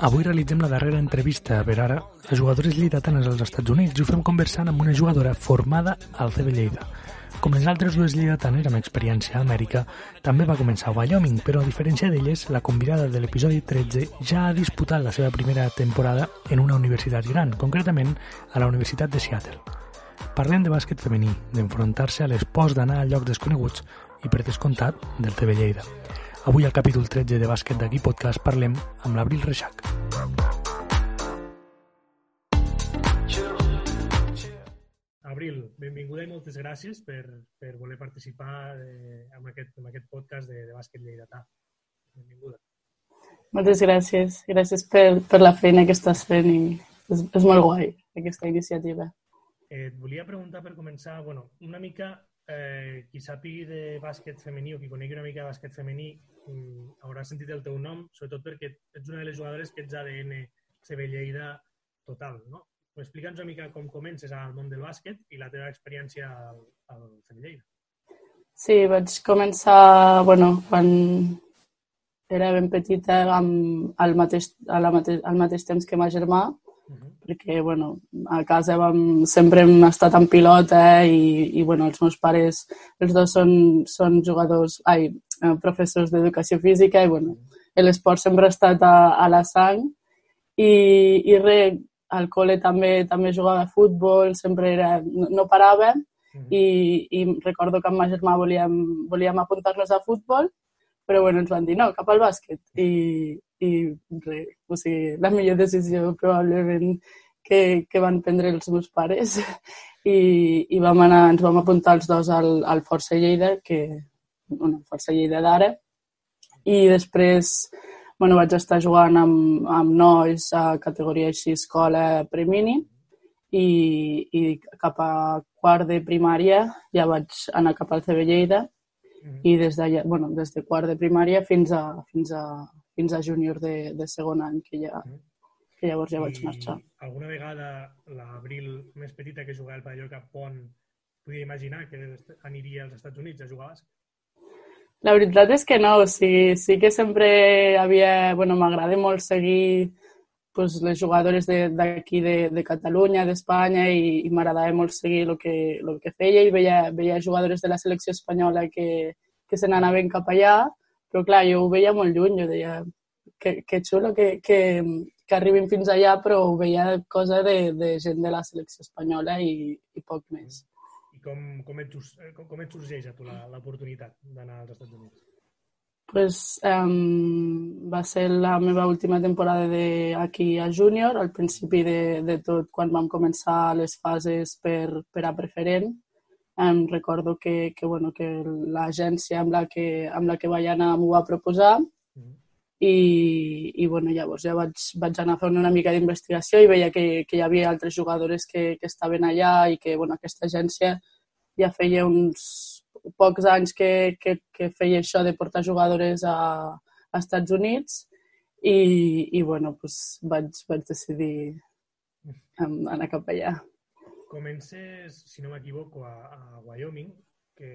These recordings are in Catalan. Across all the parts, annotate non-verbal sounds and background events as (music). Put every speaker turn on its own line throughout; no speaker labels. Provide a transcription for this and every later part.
Avui realitzem la darrera entrevista per ara a jugadores lleidatanes als Estats Units i ho fem conversant amb una jugadora formada al CB Lleida. Com les altres dues lleidatanes amb experiència a Amèrica, també va començar a Wyoming, però a diferència d'elles, la convidada de l'episodi 13 ja ha disputat la seva primera temporada en una universitat gran, concretament a la Universitat de Seattle. Parlem de bàsquet femení, d'enfrontar-se a les pors d'anar a llocs desconeguts i, per descomptat, del TV Lleida. Avui al capítol 13 de Bàsquet d'aquí podcast parlem amb l'Abril Reixac. Abril, benvinguda i moltes gràcies per, per voler participar eh, en, aquest, en aquest podcast de, de bàsquet lleidatà. Benvinguda.
Moltes gràcies. Gràcies per, per la feina que estàs fent i és, és molt guai aquesta iniciativa.
Eh, et volia preguntar per començar, bueno, una mica eh, qui sàpigui de bàsquet femení o qui conegui una mica de bàsquet femení mm, haurà sentit el teu nom, sobretot perquè ets una de les jugadores que ets ADN CB Lleida total, no? Explica'ns una mica com comences al món del bàsquet i la teva experiència al, al CB Lleida.
Sí, vaig començar, bueno, quan era ben petita, amb, al, mateix, a la mate, al mateix temps que ma germà, uh -huh. perquè bueno, a casa vam, sempre hem estat en pilota i, i bueno, els meus pares, els dos són, són jugadors, ai, eh, professors d'educació física i bueno, l'esport sempre ha estat a, a la sang i, i res, al col·le també també jugava a futbol, sempre era, no, no parava uh -huh. i, i recordo que amb ma germà volíem, volíem apuntar-nos a futbol però bueno, ens van dir no, cap al bàsquet. I, i res, o sigui, la millor decisió probablement que, que van prendre els meus pares. I, i vam anar, ens vam apuntar els dos al, al Força Lleida, que, bueno, Força Lleida d'ara, i després bueno, vaig estar jugant amb, amb nois a categoria així escola premini i, i cap a quart de primària ja vaig anar cap al CB Lleida mm. i des de, bueno, des de quart de primària fins a, fins a, fins a júnior de, de segon any, que, ja, que llavors ja I vaig marxar.
alguna vegada l'Abril més petita que jugava al pavelló Cap Pont podia imaginar que aniria als Estats Units a jugar a bàsquet?
La veritat és que no, o sigui, sí que sempre havia... Bueno, m'agrada molt seguir pues, les jugadores d'aquí de, de, de Catalunya, d'Espanya, i, i m'agradava molt seguir el que, el que feia i veia, veia jugadores de la selecció espanyola que, que se n'anaven cap allà, però clar, jo ho veia molt lluny, jo deia que, que xulo que, que, que arribin fins allà, però ho veia cosa de, de gent de la selecció espanyola i, i poc més
com, com, et, com, com et sorgeix a tu l'oportunitat d'anar als Estats Units?
Pues, um, va ser la meva última temporada de aquí a júnior, al principi de, de tot, quan vam començar les fases per, per a preferent. Um, recordo que, que, bueno, que l'agència amb, la que, amb la que vaig anar m'ho va proposar. I, i bueno, llavors ja vaig, vaig anar fent una mica d'investigació i veia que, que hi havia altres jugadores que, que estaven allà i que bueno, aquesta agència ja feia uns pocs anys que, que, que feia això de portar jugadores a, a Estats Units i, i bueno, pues vaig, vaig decidir anar cap allà.
Comences, si no m'equivoco, a, a Wyoming, que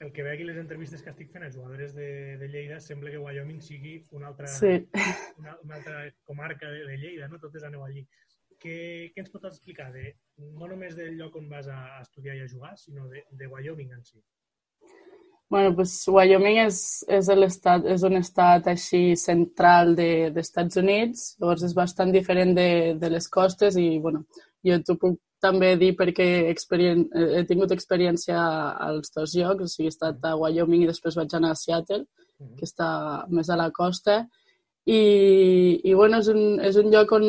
el que veig aquí les entrevistes que estic fent a jugadores de, de Lleida sembla que Wyoming sigui una altra,
sí.
una, una altra comarca de, de Lleida, no? Totes aneu allí. Què, què ens pots explicar de, no només del lloc on vas a estudiar i a jugar, sinó de, de Wyoming en si?
Bueno, pues Wyoming és, és, estat, és un estat així central d'Estats de, Units, llavors és bastant diferent de, de les costes i, bueno, jo t'ho puc també dir perquè he tingut experiència als dos llocs, o sigui, he estat a Wyoming i després vaig anar a Seattle, que està més a la costa, i, i bueno, és un, és un lloc on,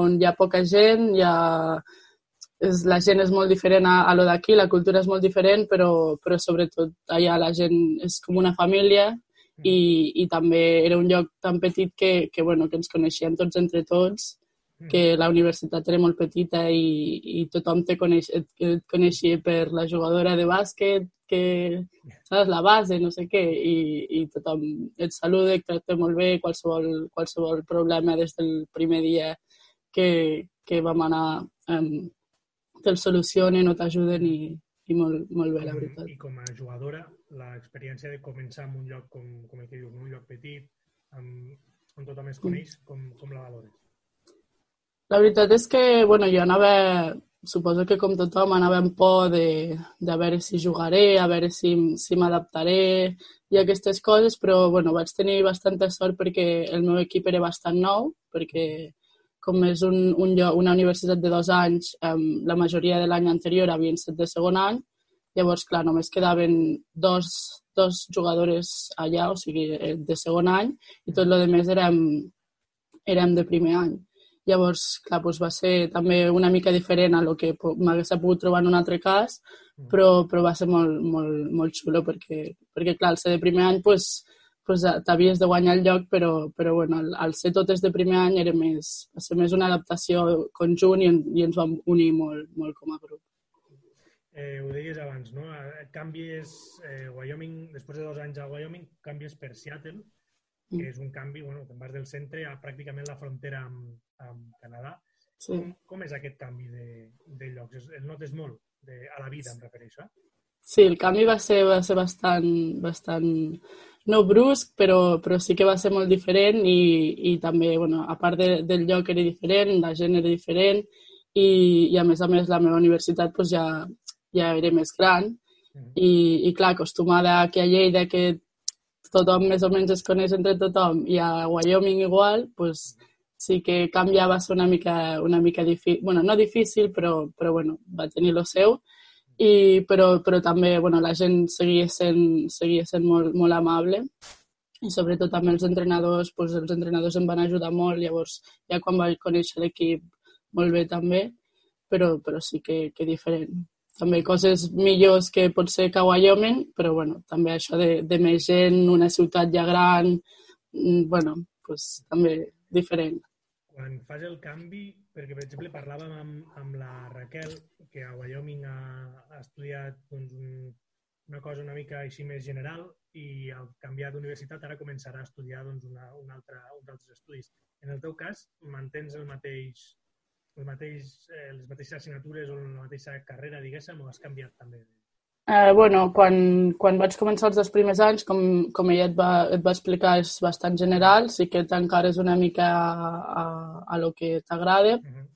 on hi ha poca gent, hi ha és, la gent és molt diferent a, a lo d'aquí, la cultura és molt diferent, però, però sobretot allà la gent és com una família i, i també era un lloc tan petit que, que, bueno, que ens coneixíem tots entre tots, que la universitat era molt petita i, i tothom te coneix, et, et coneixia per la jugadora de bàsquet, que saps, la base, no sé què, i, i tothom et saluda, et tracta molt bé, qualsevol, qualsevol problema des del primer dia que, que vam anar um, te'l solucionen o t'ajuden i, i molt, molt bé, la veritat.
I com a jugadora, l'experiència de començar en un lloc com, com el que dius, un lloc petit, amb, on tothom es coneix, com, com la valores?
La veritat és que, bueno, jo anava, suposo que com tothom, anava amb por de, de veure si jugaré, a veure si, si m'adaptaré i aquestes coses, però, bueno, vaig tenir bastanta sort perquè el meu equip era bastant nou, perquè com és un, un una universitat de dos anys, um, la majoria de l'any anterior havien estat de segon any, llavors, clar, només quedaven dos, dos jugadores allà, o sigui, eh, de segon any, i tot el més érem, érem de primer any. Llavors, clar, doncs va ser també una mica diferent a el que m'hagués pogut trobar en un altre cas, mm. però, però va ser molt, molt, molt xulo perquè, perquè clar, al ser de primer any, doncs, pues, t'havies de guanyar el lloc, però, però bueno, al, al ser totes de primer any era més, va ser més una adaptació conjunt i, i ens vam unir molt, molt com a grup.
Eh, ho deies abans, no? Canvies eh, Wyoming, després de dos anys a Wyoming, canvies per Seattle, que mm. és un canvi, bueno, te'n vas del centre a pràcticament la frontera amb, amb Canadà. Sí. Com, com és aquest canvi de, de llocs? El notes molt? De, a la vida, em refereixo, eh?
Sí, el canvi va ser, va ser bastant, bastant no brusc, però, però sí que va ser molt diferent i, i també, bueno, a part de, del lloc era diferent, la gent era diferent i, i a més a més la meva universitat pues, ja, ja era més gran mm. i, i clar, acostumada a que a Lleida que tothom més o menys es coneix entre tothom i a Wyoming igual, pues, sí que canviava ser una mica, una mica difícil, bueno, no difícil, però, però bueno, va tenir lo seu. I, però, però també bueno, la gent seguia sent, seguia sent molt, molt amable. I sobretot també els entrenadors, doncs els entrenadors em van ajudar molt, llavors ja quan vaig conèixer l'equip molt bé també, però, però sí que, que diferent. També coses millors que pot ser que Wyoming, però bueno, també això de, de més gent, una ciutat ja gran, mm, bueno, pues, també diferent.
Quan fas el canvi, perquè, per exemple, parlàvem amb, amb la Raquel, que a Wyoming ha, ha estudiat doncs, un, una cosa una mica així més general i al canviar d'universitat ara començarà a estudiar doncs, una, una altra, uns altres estudis. En el teu cas, mantens el mateix, el mateix, eh, les mateixes assignatures o la mateixa carrera, diguéssim, o has canviat també?
Eh, bueno, quan, quan vaig començar els dos primers anys, com, com ella et va, et va explicar, és bastant general, sí que t'encares una mica a, a, a lo que t'agrada uh. -huh.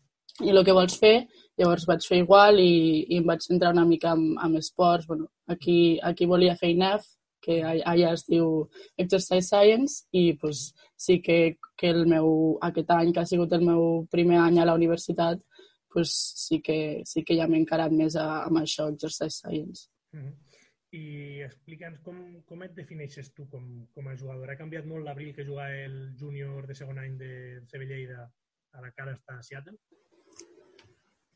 i el que vols fer, llavors vaig fer igual i, i em vaig centrar una mica en, en esports. Bueno, aquí, aquí volia fer INEF, que allà es diu Exercise Science, i pues, sí que, que el meu, aquest any, que ha sigut el meu primer any a la universitat, pues, sí, que, sí que ja m'he encarat més a, amb això, Exercise Science.
Mm -hmm. I explica'ns com, com et defineixes tu com, com a jugador. Ha canviat molt l'abril que jugava el júnior de segon any de CB Lleida a la cara està a Seattle?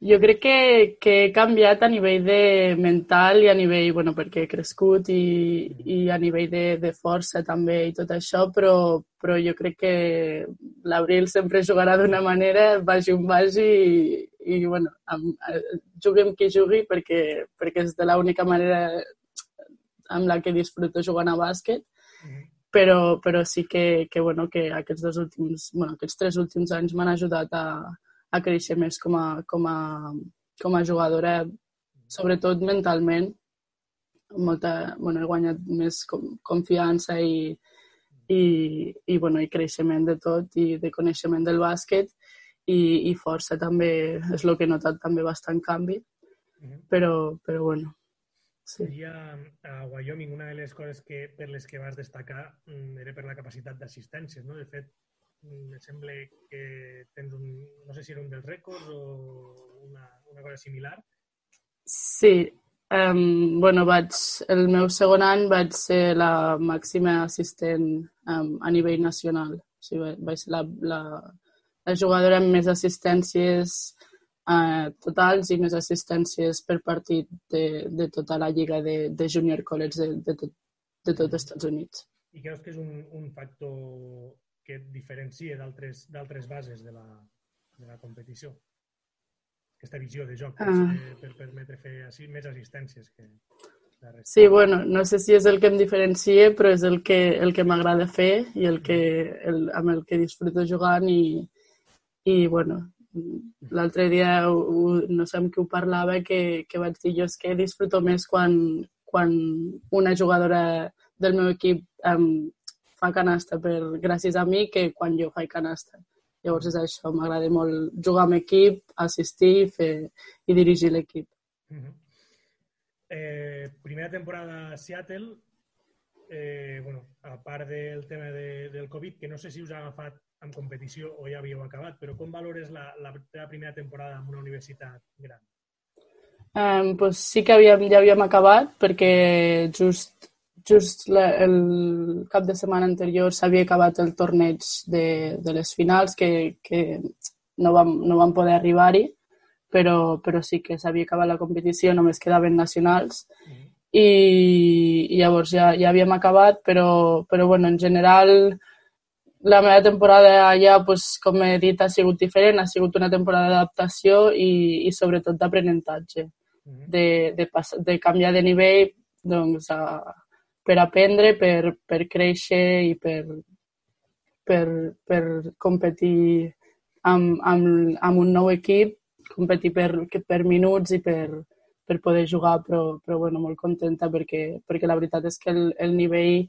Jo crec que, que he canviat a nivell de mental i a nivell, bueno, perquè he crescut i, i a nivell de, de força també i tot això, però, però jo crec que l'Abril sempre jugarà d'una manera, vagi on vagi i, i bueno, amb, eh, jugui amb qui jugui perquè, perquè és de l'única manera amb la que disfruto jugant a bàsquet, mm -hmm. però, però sí que, que, bueno, que aquests, dos últims, bueno, aquests tres últims anys m'han ajudat a, a créixer més com a, com a, com a jugadora, sobretot mentalment. Molta, bueno, he guanyat més com, confiança i, i, i, bueno, i creixement de tot i de coneixement del bàsquet i, i força també és el que he notat també bastant canvi però, però bueno
sí. I a, a Wyoming una de les coses que, per les que vas destacar mm, era per la capacitat d'assistències no? de fet me sembla que tens un... No sé si era un dels rècords o una, una cosa similar.
Sí. Um, bueno, vaig, el meu segon any vaig ser la màxima assistent um, a nivell nacional. O sigui, vaig ser la, la, la jugadora amb més assistències uh, totals i més assistències per partit de, de tota la lliga de, de junior college de, de, tot, de tot els Estats Units.
I creus que és un, un factor que et diferencia d'altres bases de la, de la competició. Aquesta visió de joc ah. per permetre fer així més assistències que
Sí, bueno, no sé si és el que em diferencia, però és el que, el que m'agrada fer i el que, el, amb el que disfruto jugant i, i bueno, l'altre dia no sé amb qui ho parlava que, que vaig dir jo és que disfruto més quan, quan una jugadora del meu equip um, fa canasta per, gràcies a mi que quan jo faig canasta. Llavors és això, m'agrada molt jugar amb equip, assistir fer, i dirigir l'equip. Uh -huh.
eh, primera temporada a Seattle, eh, bueno, a part del tema de, del Covid, que no sé si us ha agafat en competició o ja havíeu acabat, però com valores la, la teva primera temporada en una universitat gran?
Um, pues sí que havíem, ja havíem acabat perquè just just la, el cap de setmana anterior s'havia acabat el torneig de, de les finals, que, que no, vam, no vam poder arribar-hi, però, però sí que s'havia acabat la competició, només quedaven nacionals. Mm. I, i llavors ja, ja havíem acabat, però, però bueno, en general la meva temporada allà, pues, com he dit, ha sigut diferent, ha sigut una temporada d'adaptació i, i sobretot d'aprenentatge, mm. de, de, de canviar de nivell doncs, a, per aprendre, per, per créixer i per, per, per competir amb, amb, amb un nou equip, competir per, per minuts i per, per poder jugar, però, però bueno, molt contenta perquè, perquè la veritat és que el, el nivell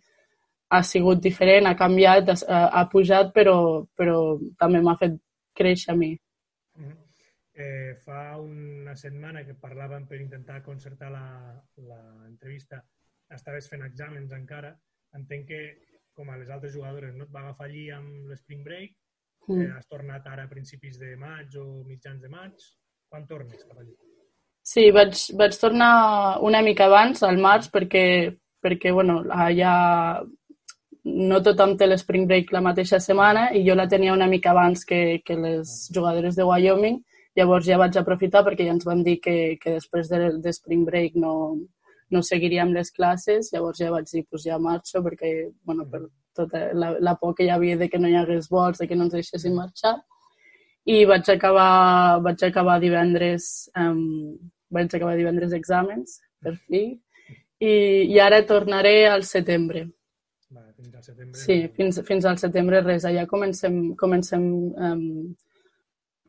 ha sigut diferent, ha canviat, ha, ha pujat, però, però també m'ha fet créixer a mi. Mm -hmm.
eh, fa una setmana que parlàvem per intentar concertar l'entrevista estaves fent exàmens encara, entenc que com a les altres jugadores no et va agafar allí amb l'Spring Break, mm. eh, has tornat ara a principis de maig o mitjans de maig. Quan tornes cap allí?
Sí, vaig, vaig tornar una mica abans, al març, perquè, perquè bueno, allà no tothom té l'Spring Break la mateixa setmana i jo la tenia una mica abans que, que les jugadores de Wyoming. Llavors ja vaig aprofitar perquè ja ens van dir que, que després de, de Spring Break no, no seguiria amb les classes, llavors ja vaig dir, pues ja marxo, perquè, bueno, per tota la, la por que hi havia de que no hi hagués vols, de que no ens deixessin marxar. I vaig acabar, vaig acabar divendres, um, vaig acabar divendres exàmens, per fi, i, i ara tornaré al setembre.
Vale, fins al setembre.
Sí, fins, fins al setembre res. Allà comencem, comencem um,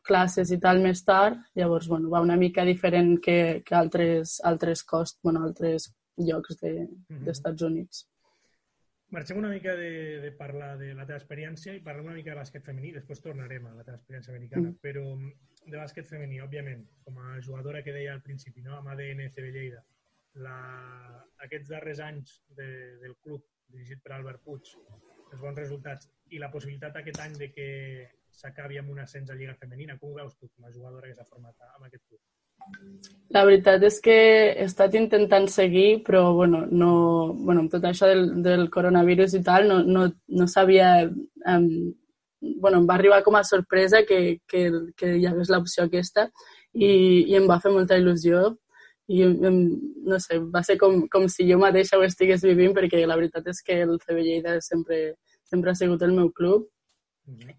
classes i tal més tard, llavors bueno, va una mica diferent que, que altres, altres cost, bueno, altres llocs d'Estats de, mm -hmm. Units.
Marxem una mica de, de parlar de la teva experiència i parlem una mica de bàsquet femení, després tornarem a la teva experiència americana, mm. però de bàsquet femení, òbviament, com a jugadora que deia al principi, no? amb ADN CB Lleida, la... aquests darrers anys de, del club dirigit per Albert Puig, els bons resultats i la possibilitat aquest any de que s'acabi amb un ascens a Lliga Femenina. Com ho veus tu com a jugadora que s'ha format amb aquest club?
La veritat és que he estat intentant seguir, però bueno, no, bueno, amb tot això del, del coronavirus i tal, no, no, no sabia... Um, bueno, em va arribar com a sorpresa que, que, que hi hagués l'opció aquesta i, i em va fer molta il·lusió i em, no sé, va ser com, com si jo mateixa ho estigués vivint perquè la veritat és que el CB Lleida sempre, sempre ha sigut el meu club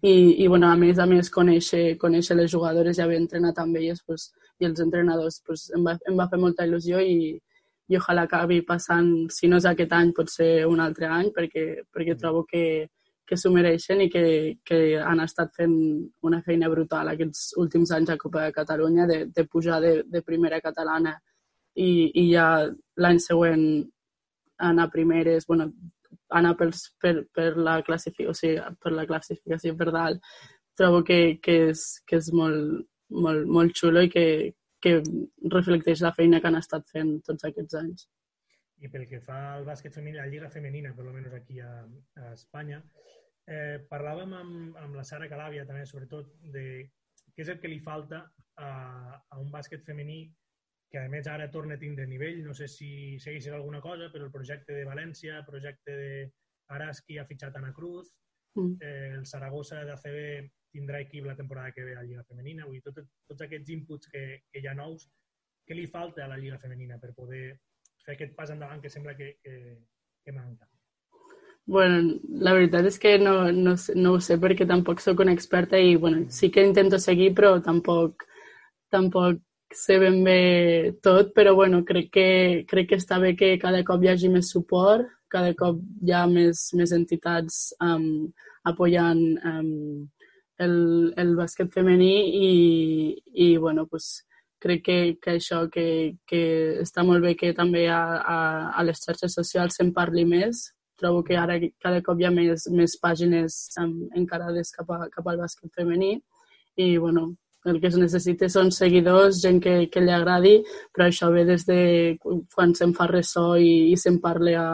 i, i bueno, a més a més, conèixer, conèixer les jugadores, ja havia entrenat amb elles pues, i els entrenadors pues, em, va, em va fer molta il·lusió i, i ojalà acabi passant, si no és aquest any, pot ser un altre any, perquè, perquè trobo que, que s'ho mereixen i que, que han estat fent una feina brutal aquests últims anys a Copa de Catalunya de, de pujar de, de primera catalana i, i ja l'any següent anar a primeres, bueno, anar pels, per, per, la classificació, o sigui, per la classificació per dalt, trobo que, que, és, que és molt, molt, molt xulo i que, que reflecteix la feina que han estat fent tots aquests anys.
I pel que fa al bàsquet femení, la lliga femenina, per almenys aquí a, a Espanya, eh, parlàvem amb, amb la Sara Calàvia també, sobretot, de què és el que li falta a, a un bàsquet femení que a més ara torna a tindre nivell. No sé si segueixes alguna cosa, però el projecte de València, el projecte de Araski ha fitxat Ana Cruz, mm. eh, el Saragossa d'ACB tindrà equip la temporada que ve a la Lliga Femenina. Vull dir, tot, tots aquests inputs que, que hi ha nous, què li falta a la Lliga Femenina per poder fer aquest pas endavant que sembla que, que, que manca?
Bueno, la veritat és que no, no, no ho sé perquè tampoc sóc una experta i bueno, sí que intento seguir però tampoc, tampoc sé ben bé tot, però bueno, crec que, crec que està bé que cada cop hi hagi més suport, cada cop hi ha més, més entitats um, apoyant um, el, el bàsquet femení i, i bueno, pues, crec que, que això, que, que està molt bé que també a, a, a les xarxes socials se'n parli més, trobo que ara cada cop hi ha més, més pàgines um, encarades cap, a, cap al bàsquet femení. I, bueno, el que es necessita són seguidors, gent que, que li agradi, però això ve des de quan se'n fa ressò i, i se'n parla a,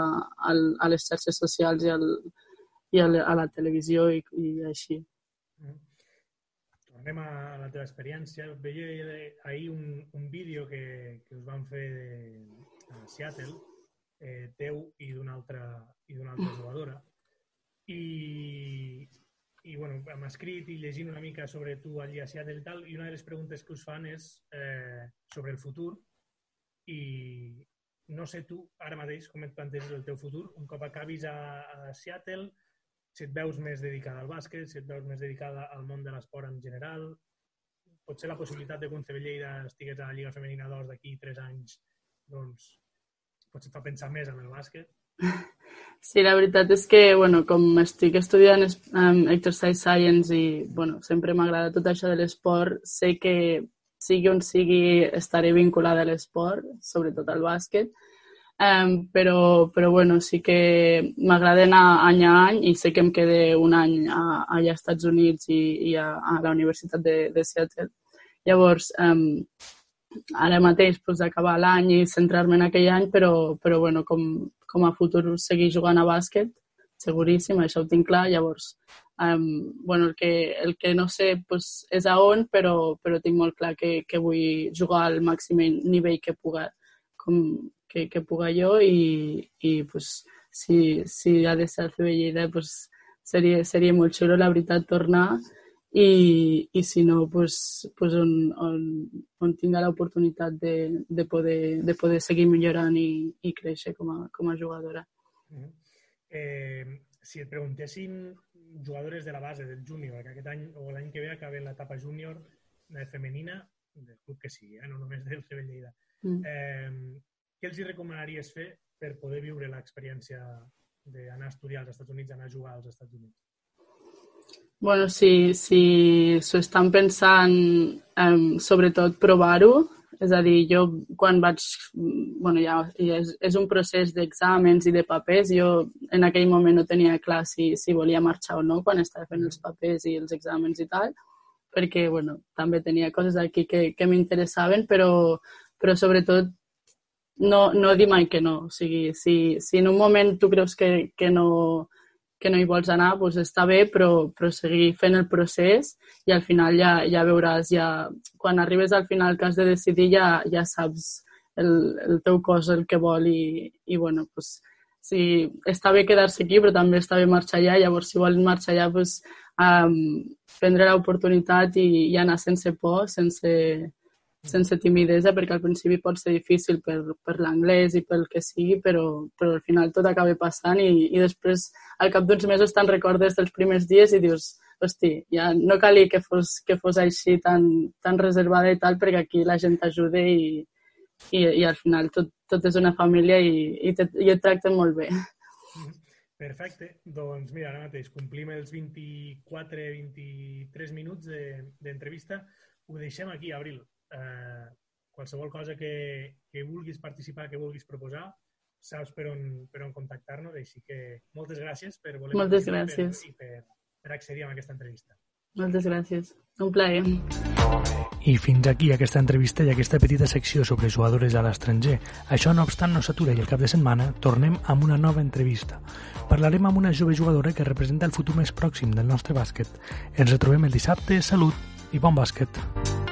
a, a les xarxes socials i, al, i a, la, a la televisió i, i així. Mm.
Tornem a la teva experiència. Veia ahir un, un vídeo que, que us van fer a Seattle, eh, teu i d'una altra, i d'una altra jugadora. I, i bueno, hem escrit i llegint una mica sobre tu allí a Seattle i tal, i una de les preguntes que us fan és eh, sobre el futur i no sé tu ara mateix com et planteges el teu futur, un cop acabis a, a Seattle, si et veus més dedicada al bàsquet, si et veus més dedicada al món de l'esport en general, potser la possibilitat de un Lleida estigués a la Lliga Femenina 2 d'aquí 3 anys, doncs potser et fa pensar més en el bàsquet. (laughs)
Sí, la veritat és que, bueno, com estic estudiant um, Exercise Science i, bueno, sempre m'ha agradat tot això de l'esport, sé que sigui on sigui estaré vinculada a l'esport, sobretot al bàsquet, um, però, però bueno, sí que m'agrada anar any a any i sé que em quedé un any a, allà als Estats Units i, i a, a la Universitat de, de Seattle. Llavors, um, ara mateix pues, acabar l'any i centrar-me en aquell any, però, però bueno, com, com a futur seguir jugant a bàsquet, seguríssim, això ho tinc clar. Llavors, um, bueno, el, que, el que no sé pues, és a on, però, però tinc molt clar que, que vull jugar al màxim nivell que puga, com, que, que puga jo i, i pues, si, si ha de ser el CB pues, seria, seria molt xulo, la veritat, tornar i, i si no, pues, pues on, on, on tinga l'oportunitat de, de, poder, de poder seguir millorant i, i créixer com a, com a jugadora.
Mm -hmm. eh, si et preguntessin jugadores de la base, del júnior, que aquest any o l'any que ve acaben l'etapa júnior femenina, del club que sigui, eh, no només del CB Lleida, mm. eh, què els hi recomanaries fer per poder viure l'experiència d'anar a estudiar als Estats Units, anar a jugar als Estats Units?
Bueno, si si s'ho estan pensant, um, sobretot provar-ho, és a dir, jo quan vaig... bueno, ja, ja és, és un procés d'exàmens i de papers. Jo en aquell moment no tenia clar si, si volia marxar o no quan estava fent els papers i els exàmens i tal, perquè bueno, també tenia coses aquí que, que m'interessaven, però, però sobretot no, no dir mai que no. O sigui, si, si en un moment tu creus que, que no que no hi vols anar, doncs està bé, però, però seguir fent el procés i al final ja, ja veuràs, ja, quan arribes al final que has de decidir ja, ja saps el, el teu cos el que vol i, i bueno, doncs, sí, està bé quedar-se aquí, però també està bé marxar allà, llavors si volen marxar allà, doncs, um, prendre l'oportunitat i, i anar sense por, sense, sense timidesa, perquè al principi pot ser difícil per, per l'anglès i pel que sigui, però, però al final tot acaba passant i, i després al cap d'uns mesos te'n recordes dels primers dies i dius, hosti, ja no calia que fos, que fos així tan, tan reservada i tal, perquè aquí la gent t'ajuda i, i, i al final tot, tot és una família i, i, te, i et tracten molt bé.
Perfecte. Doncs mira, ara mateix complim els 24-23 minuts d'entrevista. De, Ho deixem aquí, Abril eh, qualsevol cosa que, que vulguis participar, que vulguis proposar, saps per on, per on contactar-nos, així que moltes gràcies per voler
moltes gràcies.
Per, i per, per accedir a aquesta entrevista.
Moltes gràcies. Un plaer.
I fins aquí aquesta entrevista i aquesta petita secció sobre jugadores a l'estranger. Això, no obstant, no s'atura i el cap de setmana tornem amb una nova entrevista. Parlarem amb una jove jugadora que representa el futur més pròxim del nostre bàsquet. Ens retrobem el dissabte. Salut i bon bàsquet.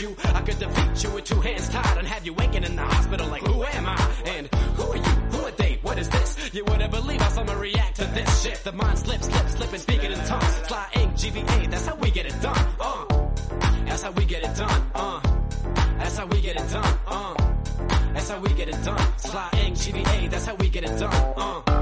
You. I could defeat you with two hands tied and have you waking in the hospital like, who am I? And who are you? Who are they? What is this? You wouldn't believe how someone react to this shit. The mind slips, slips, slipping, speaking in tongues. Sly ink, GVA, that's how we get it done. Uh, that's how we get it done. Uh, that's how we get it done. Uh, that's how we get it done. Sly ink, GVA, that's how we get it done.